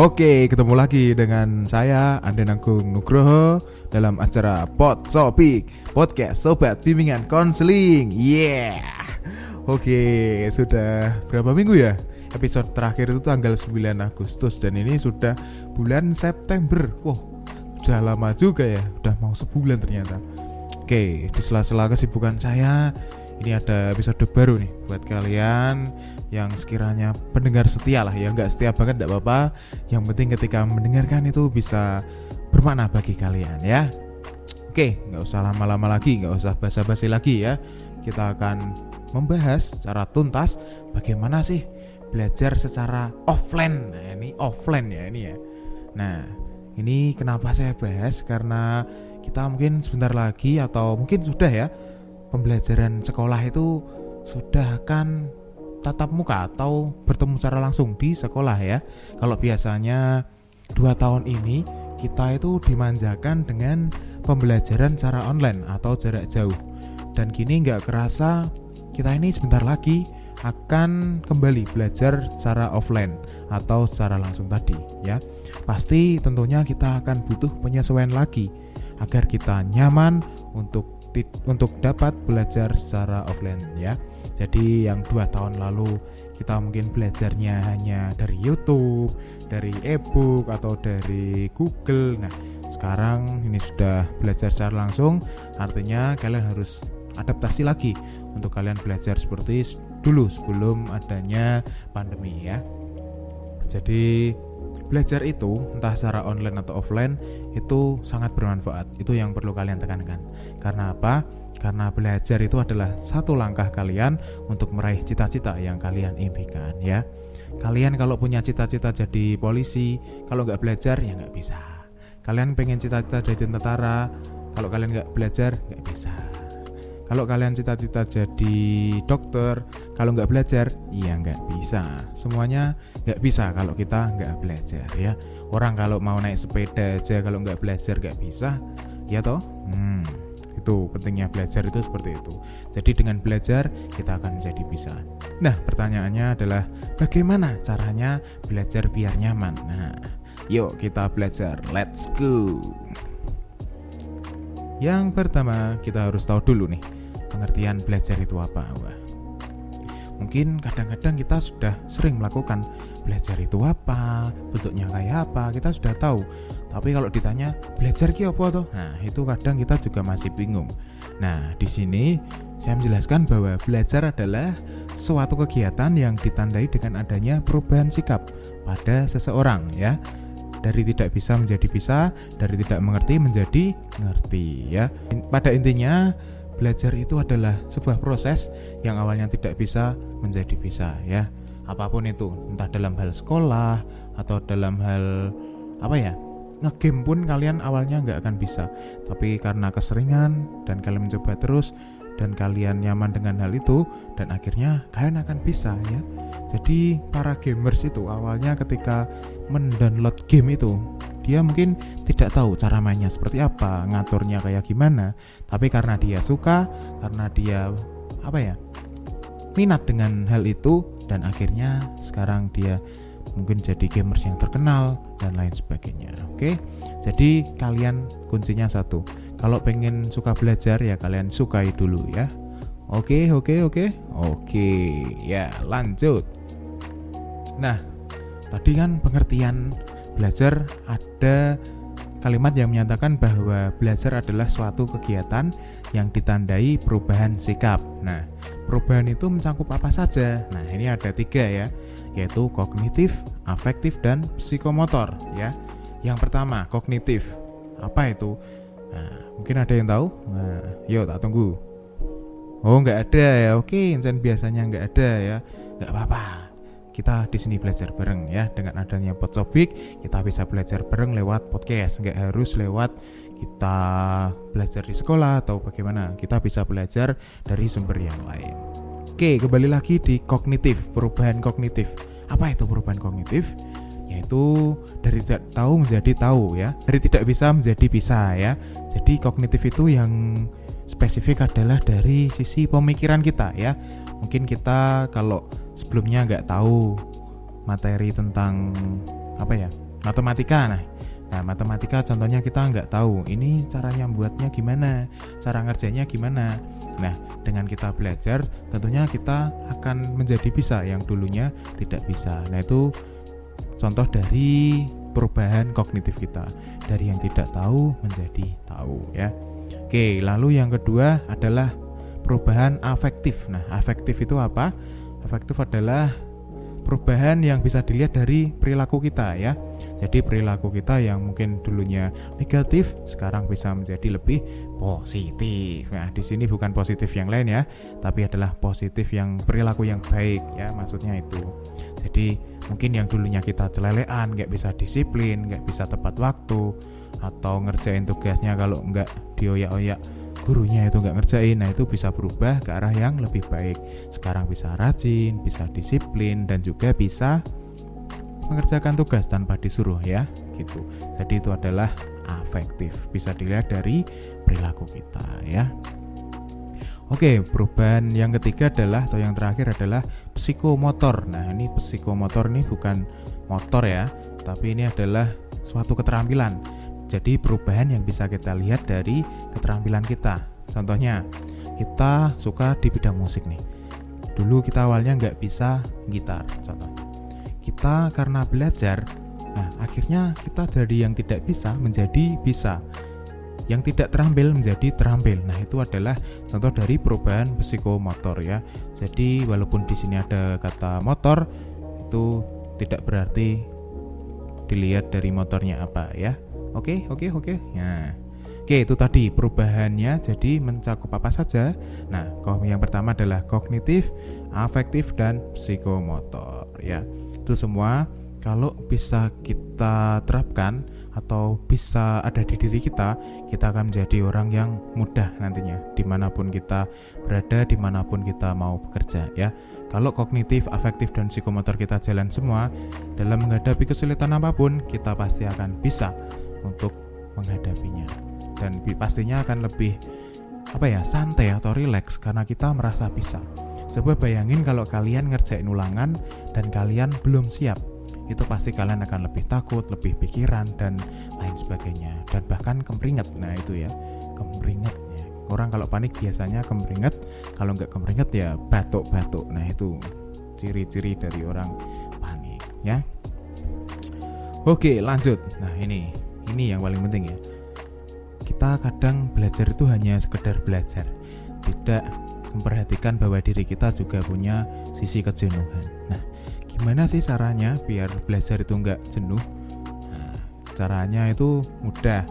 Oke, ketemu lagi dengan saya Ande Nanggung Nugroho dalam acara Pot Sopik Podcast Sobat Bimbingan Konseling. Yeah. Oke, sudah berapa minggu ya? Episode terakhir itu tanggal 9 Agustus dan ini sudah bulan September. Wow, sudah lama juga ya. Udah mau sebulan ternyata. Oke, di sela-sela kesibukan saya, ini ada episode baru nih buat kalian yang sekiranya pendengar setia lah ya. Nggak setia banget tidak apa-apa. Yang penting ketika mendengarkan itu bisa bermakna bagi kalian ya. Oke nggak usah lama-lama lagi nggak usah basa-basi lagi ya. Kita akan membahas secara tuntas bagaimana sih belajar secara offline. Nah ini offline ya ini ya. Nah ini kenapa saya bahas? Karena kita mungkin sebentar lagi atau mungkin sudah ya pembelajaran sekolah itu sudah akan tatap muka atau bertemu secara langsung di sekolah ya. Kalau biasanya dua tahun ini kita itu dimanjakan dengan pembelajaran secara online atau jarak jauh. Dan kini nggak kerasa kita ini sebentar lagi akan kembali belajar secara offline atau secara langsung tadi ya. Pasti tentunya kita akan butuh penyesuaian lagi agar kita nyaman untuk untuk dapat belajar secara offline ya. Jadi yang dua tahun lalu kita mungkin belajarnya hanya dari YouTube, dari e-book atau dari Google. Nah, sekarang ini sudah belajar secara langsung, artinya kalian harus adaptasi lagi untuk kalian belajar seperti dulu sebelum adanya pandemi ya. Jadi belajar itu entah secara online atau offline itu sangat bermanfaat. Itu yang perlu kalian tekankan. Karena apa? Karena belajar itu adalah satu langkah kalian untuk meraih cita-cita yang kalian impikan ya. Kalian kalau punya cita-cita jadi polisi, kalau nggak belajar ya nggak bisa. Kalian pengen cita-cita jadi tentara, kalau kalian nggak belajar nggak bisa. Kalau kalian cita-cita jadi dokter, kalau nggak belajar, ya nggak bisa. Semuanya nggak bisa kalau kita nggak belajar ya. Orang kalau mau naik sepeda aja kalau nggak belajar nggak bisa, ya toh. Hmm, itu pentingnya belajar itu seperti itu. Jadi dengan belajar kita akan menjadi bisa. Nah, pertanyaannya adalah bagaimana caranya belajar biar nyaman? Nah, yuk kita belajar. Let's go. Yang pertama kita harus tahu dulu nih pengertian belajar itu apa. Wah. Mungkin kadang-kadang kita sudah sering melakukan belajar itu apa, bentuknya kayak apa, kita sudah tahu. Tapi kalau ditanya belajar ki apa tuh? Nah, itu kadang kita juga masih bingung. Nah, di sini saya menjelaskan bahwa belajar adalah suatu kegiatan yang ditandai dengan adanya perubahan sikap pada seseorang ya. Dari tidak bisa menjadi bisa, dari tidak mengerti menjadi ngerti ya. Pada intinya belajar itu adalah sebuah proses yang awalnya tidak bisa menjadi bisa ya. Apa pun itu, entah dalam hal sekolah atau dalam hal apa ya ngegame pun kalian awalnya nggak akan bisa. Tapi karena keseringan dan kalian mencoba terus dan kalian nyaman dengan hal itu dan akhirnya kalian akan bisa ya. Jadi para gamers itu awalnya ketika mendownload game itu dia mungkin tidak tahu cara mainnya seperti apa ngaturnya kayak gimana. Tapi karena dia suka karena dia apa ya minat dengan hal itu dan akhirnya sekarang dia mungkin jadi gamers yang terkenal dan lain sebagainya. Oke, jadi kalian kuncinya satu. Kalau pengen suka belajar ya kalian sukai dulu ya. Oke, oke, oke, oke. Ya lanjut. Nah, tadi kan pengertian belajar ada kalimat yang menyatakan bahwa belajar adalah suatu kegiatan yang ditandai perubahan sikap. Nah, perubahan itu mencakup apa saja? Nah, ini ada tiga ya yaitu kognitif, afektif, dan psikomotor ya. Yang pertama, kognitif. Apa itu? Nah, mungkin ada yang tahu? Nah, yuk tak tunggu. Oh, nggak ada ya. Oke, insan biasanya nggak ada ya. Nggak apa-apa. Kita di sini belajar bareng ya. Dengan adanya Potsobik, kita bisa belajar bareng lewat podcast. Nggak harus lewat kita belajar di sekolah atau bagaimana. Kita bisa belajar dari sumber yang lain. Oke, kembali lagi di kognitif, perubahan kognitif. Apa itu perubahan kognitif? Yaitu dari tidak tahu menjadi tahu ya, dari tidak bisa menjadi bisa ya. Jadi kognitif itu yang spesifik adalah dari sisi pemikiran kita ya. Mungkin kita kalau sebelumnya nggak tahu materi tentang apa ya matematika nah Nah, matematika contohnya kita nggak tahu ini caranya buatnya gimana, cara ngerjainnya gimana. Nah, dengan kita belajar, tentunya kita akan menjadi bisa yang dulunya tidak bisa. Nah, itu contoh dari perubahan kognitif kita dari yang tidak tahu menjadi tahu ya. Oke, lalu yang kedua adalah perubahan afektif. Nah, afektif itu apa? Afektif adalah perubahan yang bisa dilihat dari perilaku kita ya. Jadi perilaku kita yang mungkin dulunya negatif sekarang bisa menjadi lebih positif. Nah, di sini bukan positif yang lain ya, tapi adalah positif yang perilaku yang baik ya, maksudnya itu. Jadi mungkin yang dulunya kita celelean, nggak bisa disiplin, nggak bisa tepat waktu, atau ngerjain tugasnya kalau nggak dioyak-oyak gurunya itu nggak ngerjain nah itu bisa berubah ke arah yang lebih baik sekarang bisa rajin bisa disiplin dan juga bisa mengerjakan tugas tanpa disuruh ya gitu jadi itu adalah afektif bisa dilihat dari perilaku kita ya Oke, perubahan yang ketiga adalah atau yang terakhir adalah psikomotor. Nah, ini psikomotor ini bukan motor ya, tapi ini adalah suatu keterampilan. Jadi perubahan yang bisa kita lihat dari keterampilan kita. Contohnya, kita suka di bidang musik nih. Dulu kita awalnya nggak bisa gitar, contohnya kita karena belajar nah akhirnya kita dari yang tidak bisa menjadi bisa yang tidak terampil menjadi terampil. Nah, itu adalah contoh dari perubahan psikomotor ya. Jadi, walaupun di sini ada kata motor, itu tidak berarti dilihat dari motornya apa ya. Oke, oke, oke. Nah, Oke, itu tadi perubahannya jadi mencakup apa saja. Nah, yang pertama adalah kognitif, afektif dan psikomotor ya itu semua kalau bisa kita terapkan atau bisa ada di diri kita, kita akan menjadi orang yang mudah nantinya di mana pun kita berada, di mana pun kita mau bekerja ya. Kalau kognitif, afektif, dan psikomotor kita jalan semua dalam menghadapi kesulitan apa pun, kita pasti akan bisa untuk menghadapinya dan pastinya akan lebih apa ya santai atau rileks karena kita merasa bisa. Coba bayangin kalau kalian ngerjain ulangan dan kalian belum siap. Itu pasti kalian akan lebih takut, lebih pikiran dan lain sebagainya. Dan bahkan kemeringet. Nah, itu ya. Kemeringet ya. Orang kalau panik biasanya kemeringet, kalau nggak kemeringet ya batuk-batuk. Nah, itu ciri-ciri dari orang panik ya. Oke, lanjut. Nah, ini ini yang paling penting ya. Kita kadang belajar itu hanya sekedar belajar, tidak memperhatikan bahwa diri kita juga punya sisi kejenuhan. Nah, gimana sih caranya biar belajar itu nggak jenuh? Nah, caranya itu mudah.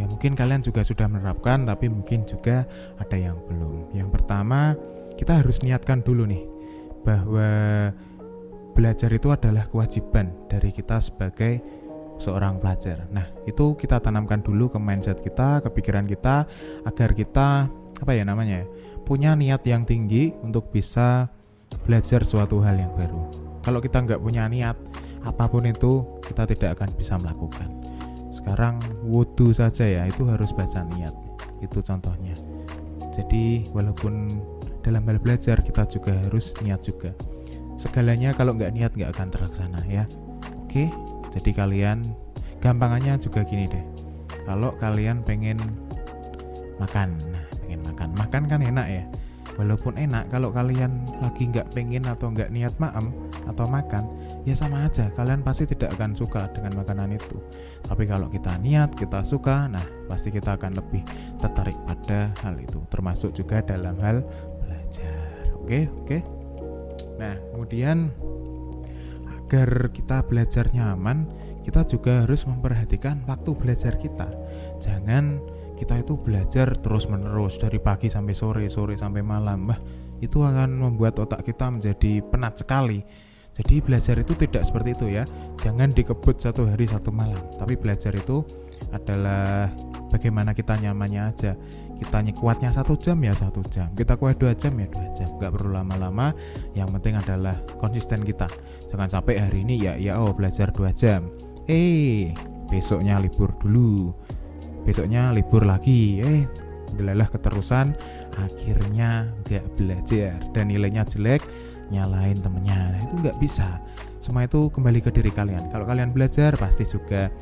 Ya mungkin kalian juga sudah menerapkan, tapi mungkin juga ada yang belum. Yang pertama, kita harus niatkan dulu nih bahwa belajar itu adalah kewajiban dari kita sebagai seorang pelajar. Nah, itu kita tanamkan dulu ke mindset kita, ke pikiran kita agar kita apa ya namanya ya? punya niat yang tinggi untuk bisa belajar suatu hal yang baru. Kalau kita nggak punya niat, apa pun itu kita tidak akan bisa melakukan. Sekarang wudhu saja ya, itu harus baca niat. Itu contohnya. Jadi walaupun dalam hal belajar kita juga harus niat juga. Segalanya kalau nggak niat nggak akan terlaksana ya. Oke, jadi kalian gampangannya juga gini deh. Kalau kalian pengen makan, nah pengen makan makan kan enak ya walaupun enak kalau kalian lagi nggak pengen atau nggak niat maem atau makan ya sama aja. Kalian pasti tidak akan suka dengan makanan itu. Tapi kalau kita niat kita suka nah pasti kita akan lebih tertarik pada hal itu termasuk juga dalam hal belajar. Oke oke. Nah kemudian agar kita belajar nyaman kita juga harus memperhatikan waktu belajar kita. Jangan kita itu belajar terus menerus dari pagi sampai sore sore sampai malam. Bah itu akan membuat otak kita menjadi penat sekali jadi belajar itu tidak seperti itu ya. Jangan dikebut satu hari satu malam. Tapi belajar itu adalah bagaimana kita nyamannya aja. Kita kuatnya satu jam ya satu jam. Kita kuat dua jam ya dua jam. Nggak perlu lama-lama. Yang penting adalah konsisten kita. Jangan sampai hari ini ya ya oh belajar dua jam. Eh besoknya libur dulu. Besoknya libur lagi. Eh delalah keterusan. Akhirnya nggak belajar. Dan nilainya jelek nyalain temennya nah, itu nggak bisa semua itu kembali ke diri kalian. Kalau kalian belajar pasti juga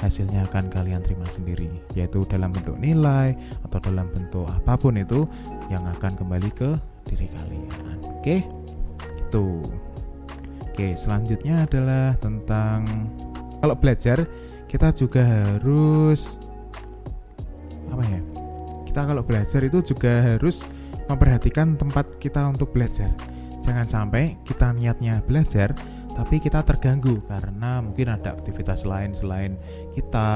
hasilnya akan kalian terima sendiri, yaitu dalam bentuk nilai atau dalam bentuk apa pun itu yang akan kembali ke diri kalian. Oke, itu. Oke, selanjutnya adalah tentang kalau belajar kita juga harus apa ya? Kita kalau belajar itu juga harus memperhatikan tempat kita untuk belajar. Jangan sampai kita niatnya belajar tapi kita terganggu karena mungkin ada aktivitas lain selain kita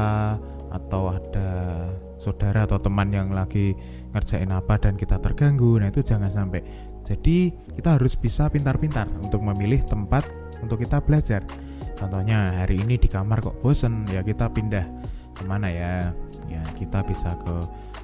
atau ada saudara atau teman yang lagi ngerjain apa dan kita terganggu. Nah itu jangan sampai. Jadi kita harus bisa pintar-pintar untuk memilih tempat untuk kita belajar. Contohnya hari ini di kamar kok bosen ya kita pindah ke mana ya? Ya kita bisa ke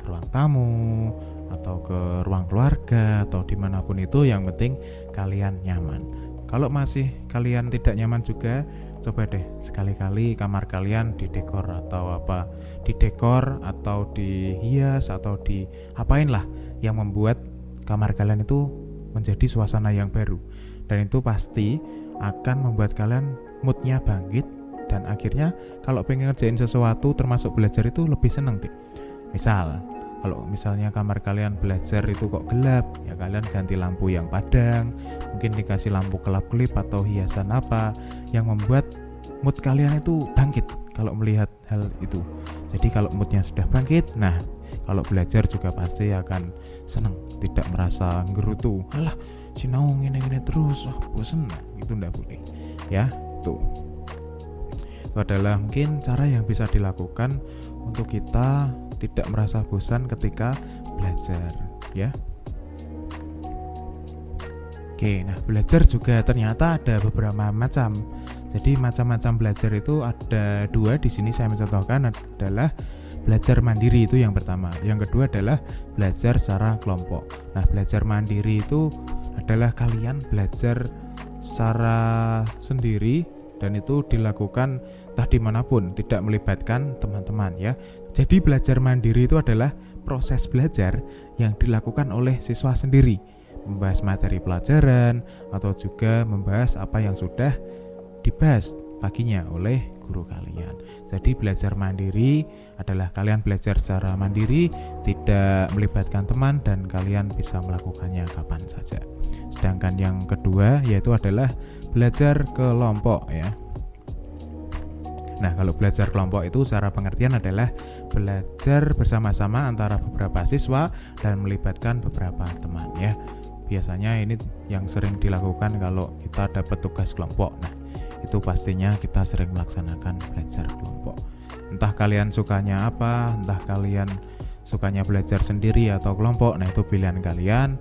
ruang tamu atau ke ruang keluarga atau di mana pun itu yang penting kalian nyaman kalau masih kalian tidak nyaman juga, coba deh sekali-kali kamar kalian didekor atau apa, didekor atau dihias atau di apain lah yang membuat kamar kalian itu menjadi suasana yang baru. Dan itu pasti akan membuat kalian moodnya bangkit dan akhirnya kalau pengen ngerjain sesuatu termasuk belajar itu lebih seneng deh. Misal kalau misalnya kamar kalian belajar itu kok gelap ya kalian ganti lampu yang padang mungkin dikasih lampu kelap-kelip atau hiasan apa yang membuat mood kalian itu bangkit kalau melihat hal itu. Jadi kalau moodnya sudah bangkit nah kalau belajar juga pasti akan senang tidak merasa gerutu. Alah sinau ini ini terus wah bosen nah, itu ndak boleh ya tuh. Itu adalah mungkin cara yang bisa dilakukan untuk kita tidak merasa bosan ketika belajar ya Oke, nah belajar juga ternyata ada beberapa macam. Jadi macam-macam belajar itu ada dua di sini saya mencontohkan adalah belajar mandiri itu yang pertama. Yang kedua adalah belajar secara kelompok. Nah belajar mandiri itu adalah kalian belajar secara sendiri dan itu dilakukan entah di mana pun tidak melibatkan teman-teman ya jadi belajar mandiri itu adalah proses belajar yang dilakukan oleh siswa sendiri, membahas materi pelajaran atau juga membahas apa yang sudah dibahas paginya oleh guru kalian. Jadi belajar mandiri adalah kalian belajar secara mandiri, tidak melibatkan teman dan kalian bisa melakukannya kapan saja. Sedangkan yang kedua yaitu adalah belajar kelompok ya. Nah, kalau belajar kelompok itu secara pengertian adalah belajar bersama-sama antara beberapa siswa dan melibatkan beberapa teman ya. Biasanya ini yang sering dilakukan kalau kita dapat tugas kelompok. Nah, itu pastinya kita sering melaksanakan belajar kelompok. Entah kalian sukanya apa, entah kalian sukanya belajar sendiri atau kelompok. Nah, itu pilihan kalian.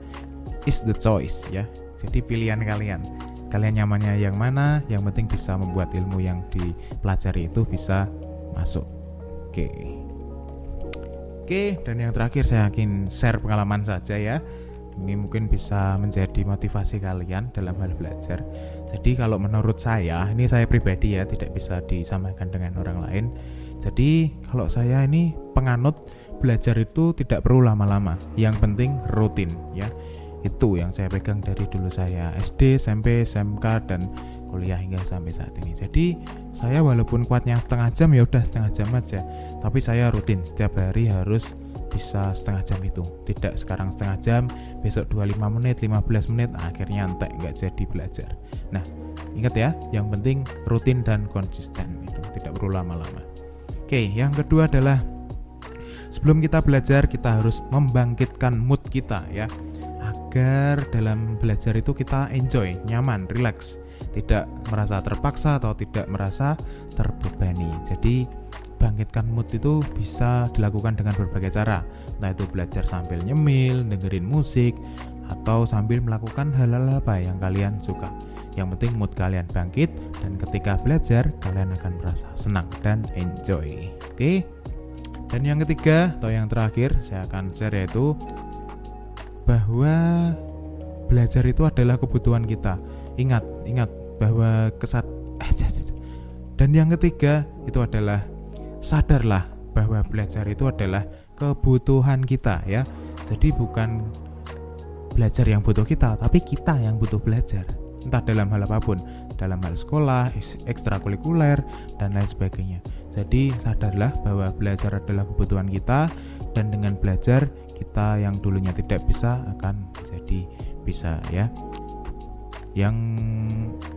Is the choice ya. Jadi pilihan kalian kalian nyamannya yang mana yang penting bisa membuat ilmu yang dipelajari itu bisa masuk oke oke dan yang terakhir saya yakin share pengalaman saja ya. Ini mungkin bisa menjadi motivasi kalian dalam hal belajar. Jadi kalau menurut saya ini saya pribadi ya tidak bisa disamakan dengan orang lain. Jadi kalau saya ini penganut belajar itu tidak perlu lama-lama. Yang penting rutin ya. Itu yang saya pegang dari dulu saya SD, SMP, SMK dan kuliah hingga sampai saat ini. Jadi saya walaupun kuatnya setengah jam ya udah setengah jam aja, tapi saya rutin setiap hari harus bisa setengah jam itu. Tidak sekarang setengah jam besok 25 menit 15 menit akhirnya entek nggak jadi belajar. Nah ingat ya yang penting rutin dan konsisten itu tidak perlu lama-lama. Oke yang kedua adalah sebelum kita belajar kita harus membangkitkan mood kita ya. Agar dalam belajar itu kita enjoy, nyaman, relax, tidak merasa terpaksa atau tidak merasa terbebani. Jadi bangkitkan mood itu bisa dilakukan dengan berbagai cara, entah itu belajar sambil nyemil, dengerin musik, atau sambil melakukan hal-hal apa yang kalian suka. Yang penting mood kalian bangkit dan ketika belajar kalian akan merasa senang dan enjoy. Oke. Dan yang ketiga atau yang terakhir saya akan share yaitu bahwa belajar itu adalah kebutuhan kita. Ingat, ingat bahwa kesat eh, dan yang ketiga itu adalah sadarlah bahwa belajar itu adalah kebutuhan kita ya. Jadi bukan belajar yang butuh kita, tapi kita yang butuh belajar. Entah dalam hal apa pun, dalam hal sekolah, ekstrakurikuler, dan lain sebagainya. Jadi sadarlah bahwa belajar adalah kebutuhan kita dan dengan belajar kita yang dulunya tidak bisa akan jadi bisa ya. Yang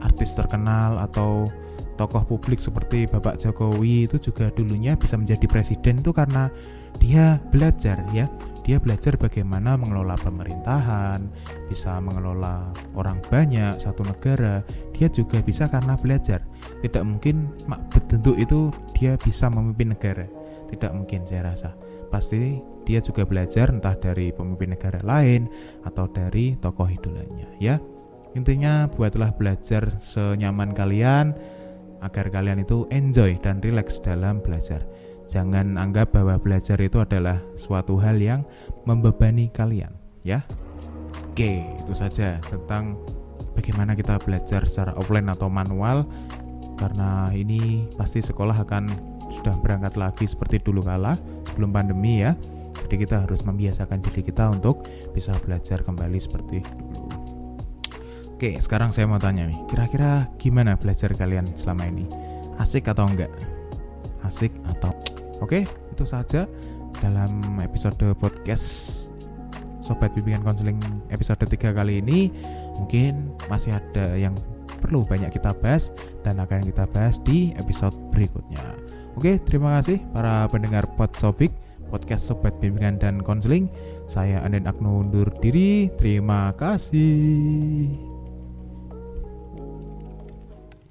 artis terkenal atau tokoh publik seperti Bapak Jokowi itu juga dulunya bisa menjadi presiden itu karena dia belajar ya dia belajar bagaimana mengelola pemerintahan, bisa mengelola orang banyak satu negara. Dia juga bisa karena belajar. Tidak mungkin mak bentuk itu dia bisa memimpin negara. Tidak mungkin saya rasa. Pasti dia juga belajar entah dari pemimpin negara lain atau dari tokoh idolanya ya. Intinya buatlah belajar senyaman kalian agar kalian itu enjoy dan relax dalam belajar. Jangan anggap bahwa belajar itu adalah suatu hal yang membebani kalian, ya. Oke, itu saja tentang bagaimana kita belajar secara offline atau manual karena ini pasti sekolah akan sudah berangkat lagi seperti dulu kala sebelum pandemi ya. Jadi kita harus membiasakan diri kita untuk bisa belajar kembali seperti dulu. Oke, sekarang saya mau tanya nih, kira-kira gimana belajar kalian selama ini? Asik atau enggak? Asik atau Oke, itu saja dalam episode podcast Sobat Bimbingan Konseling episode 3 kali ini. Mungkin masih ada yang perlu banyak kita bahas dan akan kita bahas di episode berikutnya. Oke, terima kasih para pendengar Podsopik, podcast Sobat Bimbingan dan Konseling. Saya Anden Agno undur diri. Terima kasih.